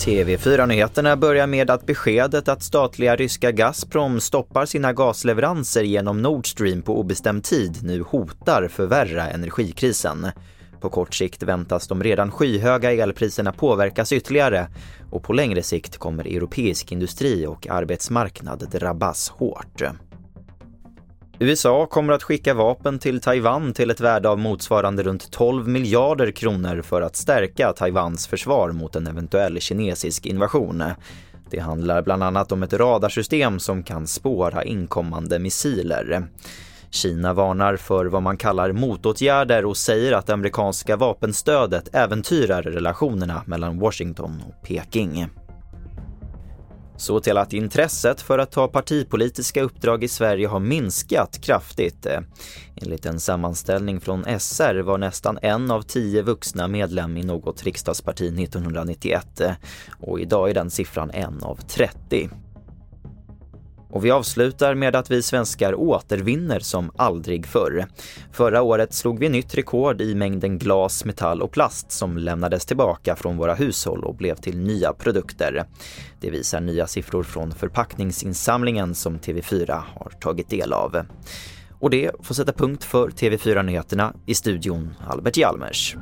TV4-nyheterna börjar med att beskedet att statliga ryska Gazprom stoppar sina gasleveranser genom Nord Stream på obestämd tid nu hotar förvärra energikrisen. På kort sikt väntas de redan skyhöga elpriserna påverkas ytterligare och på längre sikt kommer europeisk industri och arbetsmarknad drabbas hårt. USA kommer att skicka vapen till Taiwan till ett värde av motsvarande runt 12 miljarder kronor för att stärka Taiwans försvar mot en eventuell kinesisk invasion. Det handlar bland annat om ett radarsystem som kan spåra inkommande missiler. Kina varnar för vad man kallar motåtgärder och säger att det amerikanska vapenstödet äventyrar relationerna mellan Washington och Peking. Så till att intresset för att ta partipolitiska uppdrag i Sverige har minskat kraftigt. Enligt en sammanställning från SR var nästan en av tio vuxna medlem i något riksdagsparti 1991 och idag är den siffran en av 30. Och vi avslutar med att vi svenskar återvinner som aldrig förr. Förra året slog vi nytt rekord i mängden glas, metall och plast som lämnades tillbaka från våra hushåll och blev till nya produkter. Det visar nya siffror från förpackningsinsamlingen som TV4 har tagit del av. Och det får sätta punkt för TV4 Nyheterna i studion Albert Hjalmers.